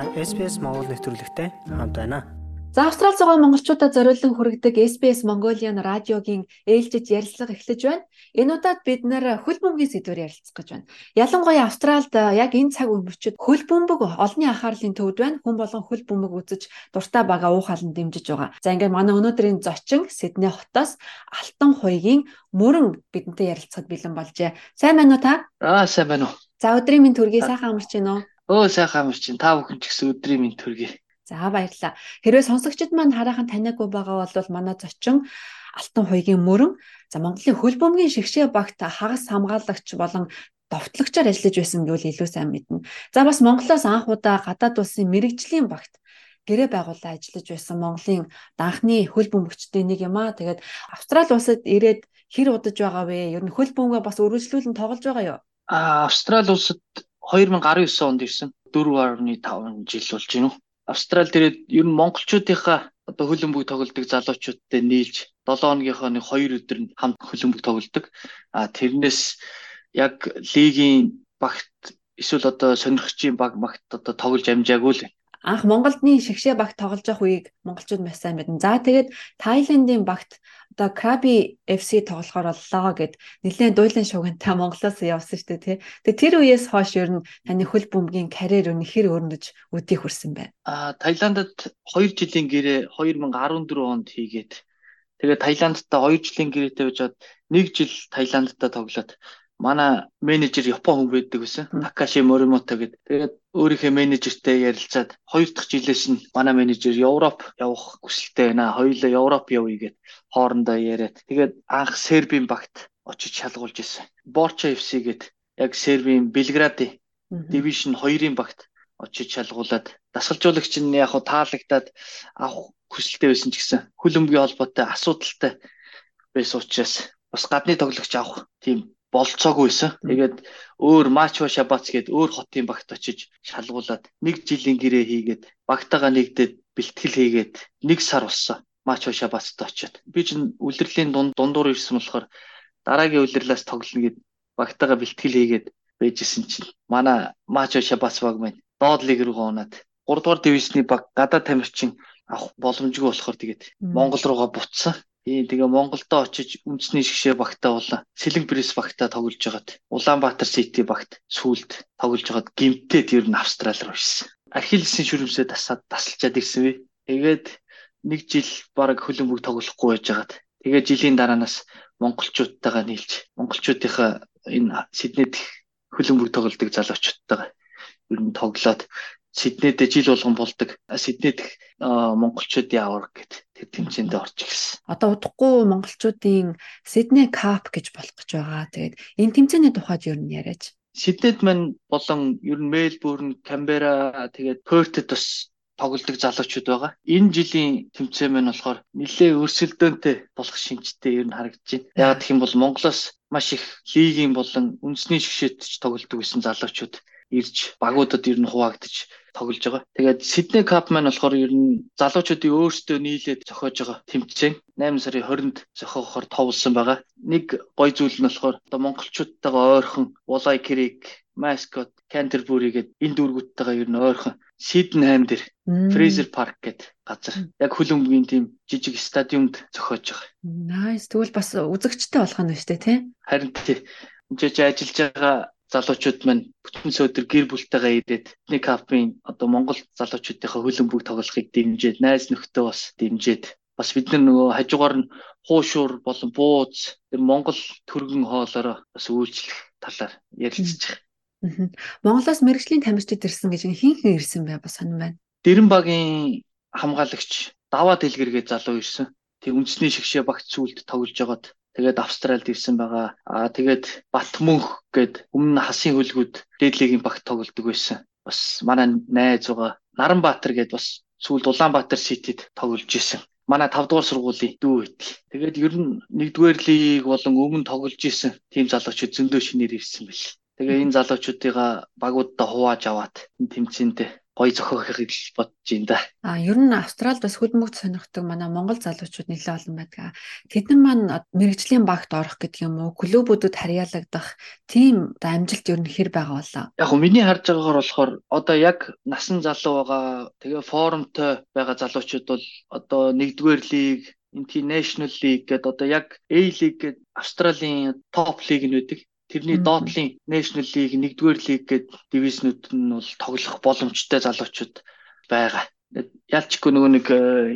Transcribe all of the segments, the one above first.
Та SPS Монгол нэвтрүүлэгтэй хамт байна. За Австрали зугаа монголчуудад зориулан хүргэдэг SBS Mongolian радиогийн ээлжид ярилцлага эхлэж байна. Энэ удаад бид нэр хөл бөмбөгийн сэдвээр ярилцах гэж байна. Ялангуяа Австралид яг энэ цаг үе мөчид хөл бөмбөг олонний анхаарлын төвд байна. Хүн болон хөл бөмбөг үзэж дуртай бага уухалан дэмжиж байгаа. За ингээд манай өнөөдрийн зочин Сидней хотоос Алтан хуйгийн мөрөн бидэнтэй ярилцахад бэлэн болжээ. Сайн байна уу та? Аа сайн байна уу. За өдрийн минь төргий сайхан амарч байна уу? Өө сайхан амарч байна. Та бүхэн ч гэсэн өдрийн минь төргий. За баярлалаа. Хэрвээ сонсогчид маань хараахан таниагүй байгаа бол манай зочин Алтан хуйгийн мөрөн за Монголын хөл бөмбөгийн шигшээ багт хагас хамгаалагч болон довтлогчоор ажиллаж байсан гэвэл илүү сайн мэднэ. За бас Монголоос анх удаа гадаад улсын мэрэгжлийн багт гэрээ байгуулаад ажиллаж байсан Монголын данхны хөл бөмбөгчдийн нэг юм аа. Тэгээд Австрали улсад ирээд хэр удаж байгаа вэ? Ер нь хөл бөмбөгөө бас өргөжлүүлэн тоглож байгаа юу? Аа Австрали улсад 2019 онд ирсэн. 4.5 жил болж уу? Австрал дээрээ ер нь монголчуудынхаа одоо хөлбөмбөг тоглодог залуучуудтай нийлж 7 хоногийнхоо нэг 2 өдөр нь хамт хөлбөмбөг тоглодог. А тэрнээс яг лигийн багт эсвэл одоо сонирхчийн баг багт одоо тоглож амжаагүй л анх Монголдны шигшээ багт тоглож явах үеийг монголчууд маш сайн мэднэ. За тэгээд Тайландын багт одоо Краби FC тоглохоор боллоо гэд нэлээд дуйлан шугантай Монголоос явсан шүү дээ тий. Тэгээ тэр үеэс хойш ер нь таны хөл бөмбөгийн карьер өнө хэр өрнөж өдий хүрсэн байна. Аа Таиландд 2 жилийн гэрээ 2014 онд хийгээд тэгээ Таиландтай 2 жилийн гэрээтэй байжгаад 1 жил Таиландтай тоглоод манай менежер Япон хүн байдаг байсан. Такаши Моримото гэдэг. Тэгээд өөрийнхөө менежертэй ярилцаад хоёр дахь жилээс нь манай менежер Европ явах хүсэлтэй байна. Хоёулаа Европ явъя гэд хоорондоо яриад. Тэгээд анх Сербийн багт очиж шалгуулж ирсэн. Борчо FC гэд яг Сербийн Белградын дивишн 2-ын багт очиж шалгуулад дасгалжуулагч нь яг таалагдаад авах хүсэлтэй байсан ч гэсэн хөлбөмбөгийн холбоотой асуудалтай байсан учраас бас гадны тоглогч авах тийм болцоогүйсэн. Тэгээд өөр Мачо Шабац гээд өөр хотын багт очиж шалгуулад нэг жилийн гэрээ хийгээд багтаага нэгдээд бэлтгэл хийгээд нэг сар болсон. Мачо Шабацт очиод. Би чинь үлрэлийн дунд дундуур ирсэн болохоор дараагийн үлрэлээс тоглоно гэд багтаага бэлтгэл хийгээд байжсэн чинь манай Мачо Шабац баг маань доод лиг рүү гоноод 3 дугаар дивизний баг гадаад тамирчин авах боломжгүй болохоор тэгээд Монгол руугаа буцсан. Тийм тэгээ Монголдо очиж үндэсний шгшээ багтаа болон Сэлэн Пресс багтаа тоглож байгаад Улаанбаатар Сити багт сүүлд тоглож байгаад гимтээд ер нь Австрали руу ирсэн. Ахиллесийн шүрмсээ тасаад тасалчаад ирсэн би. Тэгээд нэг жил баг хөлбөмбөг тоглохгүй байж байгаад тэгээ жилийн дараанаас монголчуудтайгаа нийлж монголчуудынхаа энэ Сиднейд хөлбөмбөг тоглодог залуучуудтайгаа ер нь тоглоод Сиднейд жил болгон болдог. Сиднейд монголчуудын авар гэд тэр тэмцээнд орж ирсэн. Одоо удахгүй монголчуудын Сидней Кап гэж болох гэж байгаа. Тэгээд энэ тэмцээний тухайд юу нь яриач? Сиднейд мань болон ер нь Мельбурн, Камбера тэгээд Пёртэд бас тоглодог залуучууд байгаа. Энэ жилийн тэмцээн маань болохоор нэлээ өрсөлдөөнтэй болох шинжтэй ер нь харагдаж байна. Яг гэх юм бол Монголоос маш их лигийн болон үндэсний шгшээт ч тоглодог гэсэн залуучууд ирж багуудад ер нь хуваагдаж тоглож байгаа. Тэгээд Sydney Cup маань болохоор ер нь залуучуудын өөрсдөө нийлээд зохиож байгаа тэмцээн 8 сарын 20-нд зохиохоор товлсон байгаа. Нэг гой зүйл нь болохоор одоо монголчуудтайгаа ойрхон Улай Creek, Mascot, Canterbury гэдэг энэ дүүргүүдтэйгээ ер нь ойрхон Sydenham дээр Fraser Park гэдэг газар яг хөлбөмбөгийн тийм жижиг стадиумд зохиож байгаа. Nice. Тэгвэл бас үзэгчтэй болох нь шүү дээ, тий? Харин тий. Энд ч ажиллаж байгаа залуучууд маань бүтэн сөөдөр гэр бүлтэйгээ ирээд нэг капын одоо Монгол залуучуудынхаа хөлбөмбөг тоглохыг дэмжиж, найз нөхдөд бас дэмжиж бас бид нар нөгөө хажуугаар нь хуушуур болон бууз тэр Монгол төргөн хоолоороо бас үйлчлэх талаар байгаа. Монголоос мэрэгжлийн тамирчид ирсэн гэж хин хин ирсэн бай бас сонирн байна. Дэрэн багийн хамгаалагч даваа дэлгэргээ залуу ирсэн. Тэг үндэсний шгшээ багт сүлд тоглож байгаад тэгээд Австралид ирсэн байгаа. Аа тэгээд Батмөнх гээд өмнө хасын хөлгүүд дээдлэгийн багт тоглодог байсан. Бас манай найз байгаа. Наранбаатар гээд бас сүүлд Улаанбаатар Ситид тоглож исэн. Манай 5 дугаар сургуулийн дүү байт. Тэгээд ер нь 1-р лиг болон өмнө тоглож исэн тийм залуучууд зөндөө шинээр ирсэн байл. Тэгээ энэ залуучуудыгаа багуудаа хувааж аваад энэ тэмцээндээ гоё зохиохыг л бодож байна да. А ер нь Австралид бас хөлбөмбөгт сонирхдаг манай монгол залуучууд нэлээд олон байдаг. Тэдэн маань мэрэгжлийн багт орох гэдэг юм уу, клубүүдэд харьяалагдах тийм амжилт ер нь хэр байгаа болоо. Яг хөө миний харж байгаагаар болохоор одоо яг насан залуу байгаа тэгээ форумтой байгаа залуучууд бол одоо нэгдүгээр лиг International League гэдэг одоо яг A League гэдэг Австралийн топ лиг нь байдаг. Тэрний доотлын National League, 1-р лиг гээд дивизнүүд нь бол тоглох боломжтой залуучууд байгаа. Ялчгүй нөгөө нэг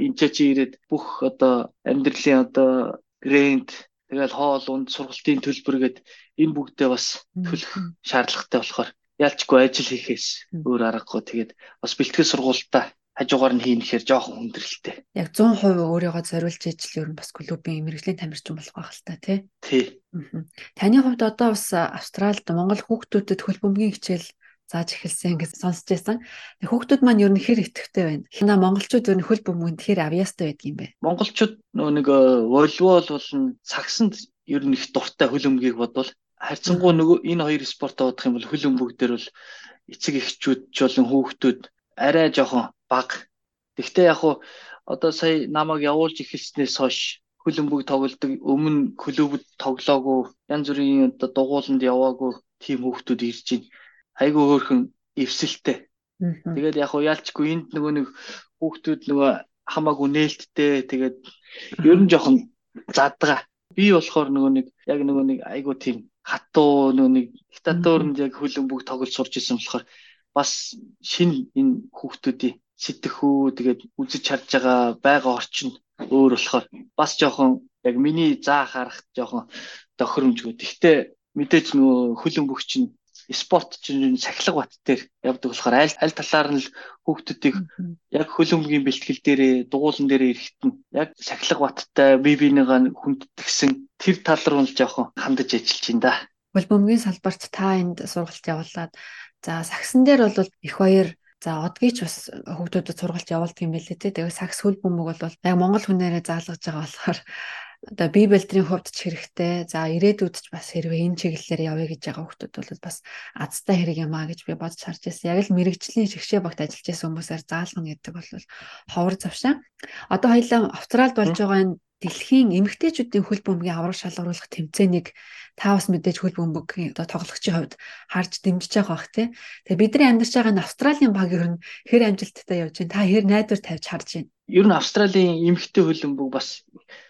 энэ чи ирээд бүх одоо амьдралын одоо грэнд тэгэл хоол унд сургалтын төлбөр гээд энэ бүгдээ бас төлөх шаардлагатай болохоор ялчгүй ажил хийхээс өөр аргагүй. Тэгээд бас бэлтгэл сургуультаа хажуугаар нь хийнэхээр жоохон хүндрэлтэй. Яг 100% өөрийгөө зориулж ижил ер нь бас клубын мэрэгжлийн тамирчин болох байх л та тий. Тий. Таны хувьд одоо бас Австралид Монгол хүүхдүүдэд хөл бөмбөгийн хичээл зааж эхэлсэн гэж сонсч байсан. Хүүхдүүд маань ер нь хэр итгэвтэй байна. Хинаа монголчууд ер нь хөл бөмбөгөнд хэр авьяастай байдаг юм бэ? Монголчууд нөө нэг волейбол болон сагсанд ер нь их дуртай хөл бөмбөгийг бодвол харьцангуй нөгөө энэ хоёр спортоо бодох юм бол хөл бөмбөг дээр бол эцэг эхчүүд ч болон хүүхдүүд арай жоохон баг. Тэгвэл яг уу одоо сая намайг явуулж эхэлснээс хойш хөлбөмбөг тоглодог өмнө клубд тоглоогүй янз бүрийн одоо дугууланд яваагүй тийм хүүхдүүд ирж байна. Айгүй хөөрхөн эвсэлтэй. Тэгээд яг уу яалчгүй энд нөгөө нэг хүүхдүүд нөгөө хамаагүй нээлттэй тэгээд ер нь жоохон задгаа. Би болохоор нөгөө нэг яг нөгөө нэг айгүй тийм хатуу нөгөө нэг диктатурнд яг хөлбөмбөг тоглож сурч исэн болохоор бас шин энэ хүүхдүүдийн сэтгэхүү тэгээд үзэж харж байгаа байга орчин өөр болохоор бас жоохон яг миний заа харах жоохон тохиромжгүй. Гэхдээ мэдээж нөгөө хөлөн бүх чинь спорт чинь сахилга бат дээр явдаг болохоор аль аль талаар нь хүүхдүүдийг яг хөлөмгийн бэлтгэл дээрээ дугуулан дээрээ ирэхэд нь яг сахилга баттай бие биенийгаа хүндэтгсэн тэр тал руу л жоохон хандаж ажиллаж байна да. Хөлбөмбөгийн салбарт та энд сургалт явуулаад За сагсан дээр бол их баяр За одгийн ч бас хүүхдүүдэд сургалт явуулдаг юм байлээ те. Тэгээ сакс хөл бөмбөг бол яг монгол хүнээрээ заалгаж байгаа болохоор одоо бие бэлтрийн хувьд ч хэрэгтэй. За ирээдүйд ч бас хэрвээ энэ чиглэлээр явъя гэж байгаа хүмүүс бол бас азтай хэрэг юм а гэж би бодож харж байсан. Яг л мэрэгжлийн шигшээ багт ажиллаж байсан хүмүүсээр заалгана гэдэг бол ховор завшаа. Одоо хоёлаа Австралид болж байгаа энэ дэлхийн эмэгтэйчүүдийн хөл бөмбөгийн авраг шалгаруулах тэмцээнийг та бас мэдээж хөл бөмбөгийн одоо тоглогчийн хувьд харж дэмжиж байгаа бах тий. Тэгээ бидний амьдарч байгаа нь Австралийн баг ер нь хэр амжилттай явж байна. Та хэр найдвар тавьж харж байна. Ер нь Австралийн эмэгтэй хөл бөмбөг бас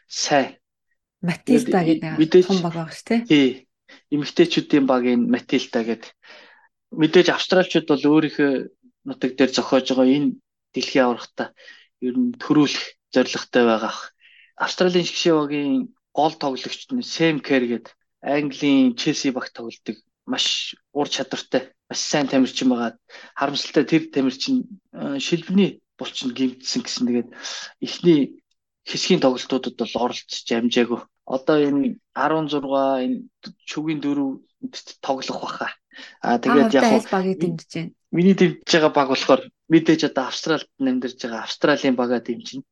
сайн. Матилда гэдэг том баг байгаа шүү тий. Тий. Эмэгтэйчүүдийн багийн Матилда гэдэг мэдээж австралчууд бол өөрийнхөө нутаг дээр зохиож байгаа энэ дэлхийн аврагтаа ер нь төрүүлэх зорилготой байгаа. Австралийн шгшээвогийн гол тоглогч нь Сэм Кэр гээд Английн Челси багт тоглодог маш ур чадвартай маш сайн тамирчин байгаа. Харамсалтай тэр тамирчин э, шилбэний булчин гимтсэн гэсэн тэгээд эхний хэсгийн тоглолтуудад бол оролцож амжаагүй. Одоо энэ 16 энэ шүгийн дөрөв тоглох баха. Аа тэгээд яг багийг дэмжиж байна. Миний дэмжиж байгаа баг болохоор мэдээж одоо Австралид амьдарч байгаа Австралийн бага дэмжинэ.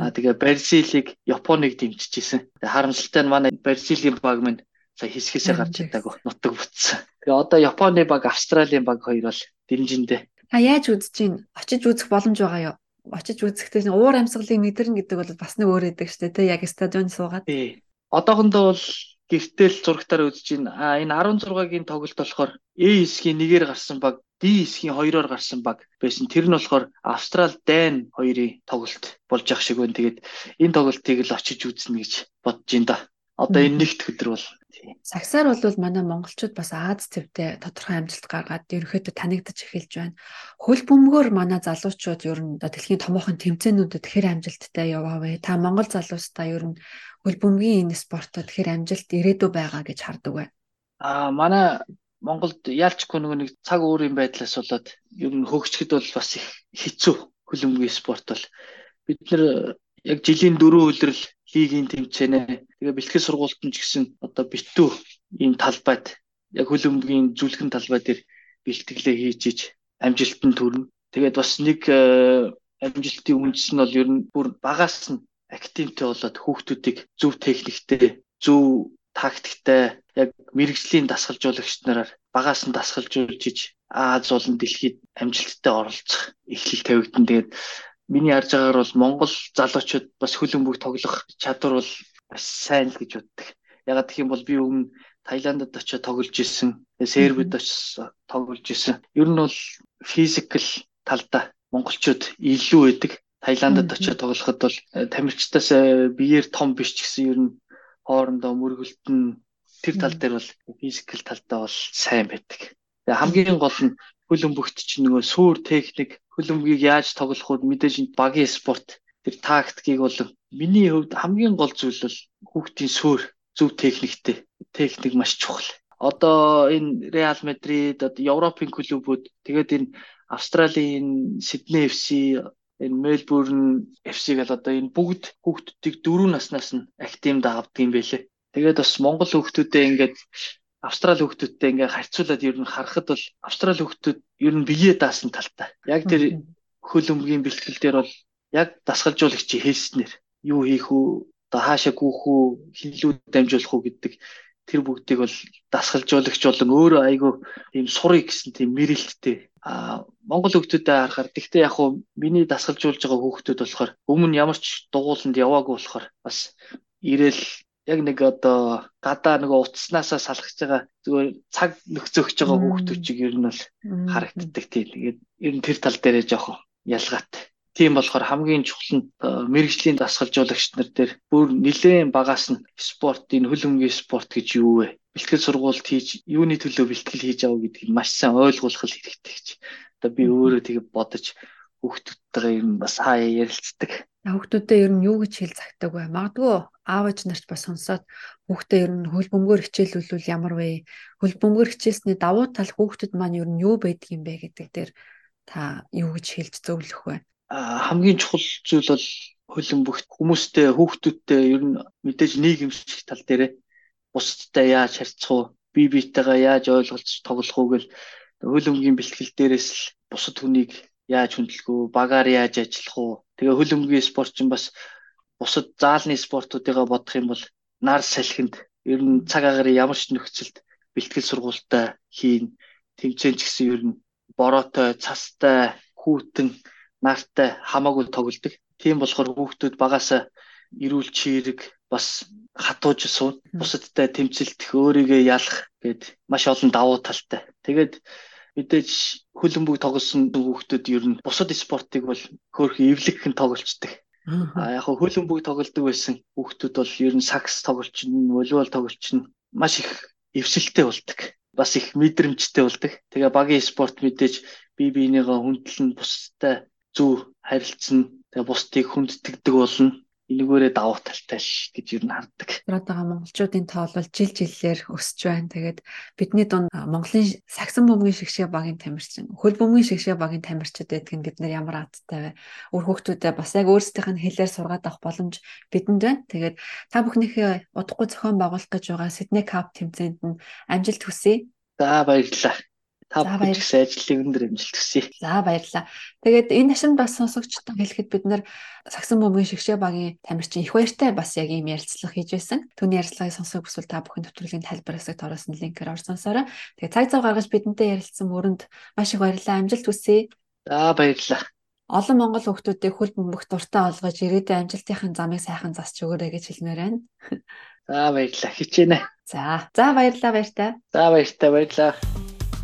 Аа тэгээ Бразилийг Японыг дэмжиж исэн. Тэгээ харамсалтай нь манай Бразилийн баг минь сая хэсгээсээ гарч чадаагүй нутаг бүтсэн. Тэгээ одоо Японы баг, Австралийн баг хоёр бол дэмжиндээ. А яаж үзэж чинь очиж үзэх боломж байгаа юу? Очиж үзэхдээ уур амьсгалыг мэдэрнэ гэдэг бол бас нэг өөр эдэг шүү дээ. Яг стадионд суугаад. Одоохондоо бол гэртэл зурагтаар үзэж байна. А энэ 16-гийн тоглолт болохоор A хэсгийн нэгээр гарсан баг, D хэсгийн хоёроор гарсан баг байсан. Тэр нь болохоор Австрал, Дайн хоёрын тоглолт болж ах шиг байна. Тэгээд энэ тоглолтыг л очиж үзнэ гэж бодож байна да. Одоо энэ нэгт өдөр бол Сагсаар бол манай монголчууд бас Аз твтэй тодорхой амжилт гаргаад ерөнхийдөө танигдаж эхэлж байна. Хөл бөмбөгөөр манай залуучууд ер нь дэлхийн томоохон тэмцээнүүдэд хэр амжилттай яваа вэ? Та монгол залуустаа ер нь хөл бөмбөгийн энэ спортод хэр амжилт ирээдүй байгаа гэж хардаг вэ? Аа манай Монголд яалчгүй нөгөө нэг цаг өөрийн байдлаас болоод ер нь хөгжихэд бол бас их хэцүү хөлбөмбөгийн спорт бол бид нэр яг жилийн дөрөв үйлрэл лигийн тэмцээнэ тэгээ бэлтгэл сургуультанд ч гэсэн одоо битүү ийм талбайд яг хөлбөмбөгийн зүлгэн талбай дээр бэлтгэлээ хийж иж амжилтанд хүрнэ. Тэгээд бас нэг э, амжилтын үндэс нь бол ер нь бүр багаас нь активтэй болоод хүүхдүүдийг зөв техниктэй, зөв тактиктэй яг мэрэгжлийн дасгалжуулагч нараар багаас нь дасгалжуулж Аз болон дэлхийд амжилттай оролцох эхлэл тавигдан. Тэгээд миний харж байгаагаар бол Монгол залуучууд бас хөлбөмбөг тоглох чадвар бол бас сайн л гэж боддог. Ягаад гэх юм бол би өмнө Таиландд очиж тоглож исэн, Сербид очиж тоглож исэн. Ер нь бол физикал талдаа монголчууд илүү байдаг. Таиландд очиж тоглоход бол э, тамирчтаас э, биеэр том биш ч гэсэн ер нь хоорондоо мөргөлтөн тэр тал дээр бол физикал талдаа бол сайн байдаг. Тэгээ хамгийн гол нь хөлбөмбөгт чинь нөгөө суур техник, хөлбөмбөгийг яаж тоглох вэ мэдээж багийн спорт тэр тактикийг бол миний хувьд хамгийн гол зүйл бол хүүхдийн суур зөв техниктэй. Техник маш чухал. Одоо энэ Реал Мадрид, одоо Европын клубүүд тэгээд энэ Австралийн Сидней FC, энэ Мельбурн FC гэл одоо энэ бүгд хүүхдүүдийг дөрөв наснаас нь актимд авдаг юм байлээ. Тэгээд бас Монгол хүүхдүүдэд ингээд Австрали хүүхдүүдтэй ингээ харьцуулаад ер нь харахад бол Австрали хүүхдүүд ер нь биеэ даасан талтай. Яг тэр хөл өмгийн бэлтгэл дээр бол яг дасгалжуулагчийн хэлснээр юу хийх үү, одоо хаашаа гүйх үү, хинлүү дамжуулах уу гэдэг тэр бүгдийг бол дасгалжуулагч болон өөрөө айгүй тийм сурыг гэсэн тийм мэрэлттэй. А Монгол хүүхдүүдэд харахаар тэгтээ яг хуу миний дасгалжуулж байгаа хүүхдүүд болохоор өмнө ямар ч дугууланд яваагүй болохоор бас ирээл яг нэг одоо гадаа нөгөө утаснасаа салгаж байгаа зүгээр цаг нөхцөгч байгаа хүүхдүүд чиг ер нь бол харагддаг тийм. Тэгээд ер нь тэр тал дээрээ жоохон ялгаатай. Тийм болохоор хамгийн чухал нь мэрэгжлийн дасгалжуулагч нар дээр бүр нэлээд багаас нь спорт энэ хөлөмгийн спорт гэж юу вэ? Бэлтгэл сургуульд хийж юуны төлөө бэлтгэл хийж аваа гэдгийг маш сайн ойлгуулах хэрэгтэй гэж. Одоо би өөрөө тэгээ бодож хүүхдүүдтэйгээ ер нь бас хаяа ярилцдаг. Хүүхдүүдэд ер нь юу гэж хэл цагтаг вэ? Магадгүй аав ээж нарт бас сонсоод хүүхдээ ер нь хөл бөмбөөр хичээлүүлвэл ямар вэ? Хөл бөмбөөр хичээлсний давуу тал хүүхдэд маань ер нь юу байдаг юм бэ гэдэг дээр та юу гэж хэлж зөвлөх вэ? Хамгийн чухал зүйл бол хөлбөмбөгт хүмүүстэй хүүхдүүдтэй ер нь мэдээж нийгэмших тал дээр бусдтай яаж харьцах уу? бие биетэйгээ яаж ойлголцож тоглох уу гэл хөлбөмбөгийн бэлтгэл дээрээс л бусад хүнийг яаж хөндлөх үү, багаар яаж ажиллах уу. Тэгээ хөлбөмбөгийн спортчин бас бусад заалны спортуудыгаа бодох юм бол нар салхинд ер нь цаг агаар ямар ч нөхцөлд бэлтгэл сургуультай хийн тэмцээн ч гэсэн ер нь бороотой, цастай, хүүтэн, нартай хамаагүй тоглодог. Тийм болохоор хүүхдүүд багасаа эрүүл чирэг бас хатууж суун бусадтай тэмцэлдэх өөрийгөө ялах гэд маш олон давуу талтай. Тэгээд мэдээж хөлбөмбөг тоглосон хүүхдүүд ер нь бусад спортыг бол хөөрхөн эвлэгхэн тоглолцдог. А яг хөлбөмбөг тоглодог байсан хүүхдүүд бол ер нь сакс тоглолч нь, волейбол тоглолч нь маш их эвсэлтэй болдог. Бас их мэдрэмжтэй болдог. Тэгээ багийн спорт мэдээж бие биенийгээ хүндлэн бусдтай зөв харилцсан. Тэгээ бусдыг хүндтгэдэг болно энэгээрээ давуу талтай л гэж юу. Ороод байгаа монголчуудын тоол бол жил жилээр өсөж байна. Тэгээд бидний дунд Монголын сагсан бөмбөгийн шигшээ багийн тамирчин, хөл бөмбөгийн шигшээ багийн тамирчид байдгийг бид нар ямар азтай вэ? Өөр хүүхдүүдэд бас яг өөрсдийнх нь хэлээр сургаад авах боломж бидэнд байна. Тэгээд та бүхнийхээ удахгүй зохион байгуулах гэж байгаа Sydney Cup тэмцээнд нь амжилт хүсье. За баярлалаа. Та бүхэн гэсэн ажлыг өндөр амжилт хүсье. За баярлалаа. Тэгээд энэ хашинд бас сонсогчдод хэлэхэд бид нэр Сагсан бөмбөгийн шигшээ багийн тамирчин их баяртай бас яг ийм ярилцлага хийж байсан. Түүний ярилцлагыг сонсох бүсвэл та бүхэн нэвтрүүлгийн тайлбар хэсэгт оруулсан линкээр орж сонсоорой. Тэгээд цаг зав гаргаж бидэнтэй ярилцсан мөрөнд маш их баярлалаа. Амжилт хүсье. За баярлалаа. Олон монгол хүүхдүүдийг хөл бөмбөх дуртай олгож ирээдүйн амжилтын замыг сайхан засч өгөөрэй гэж хэлмээр байна. За баярлалаа. Хичээнэ. За. За баярлалаа баяртай. За баяртай баярлалаа.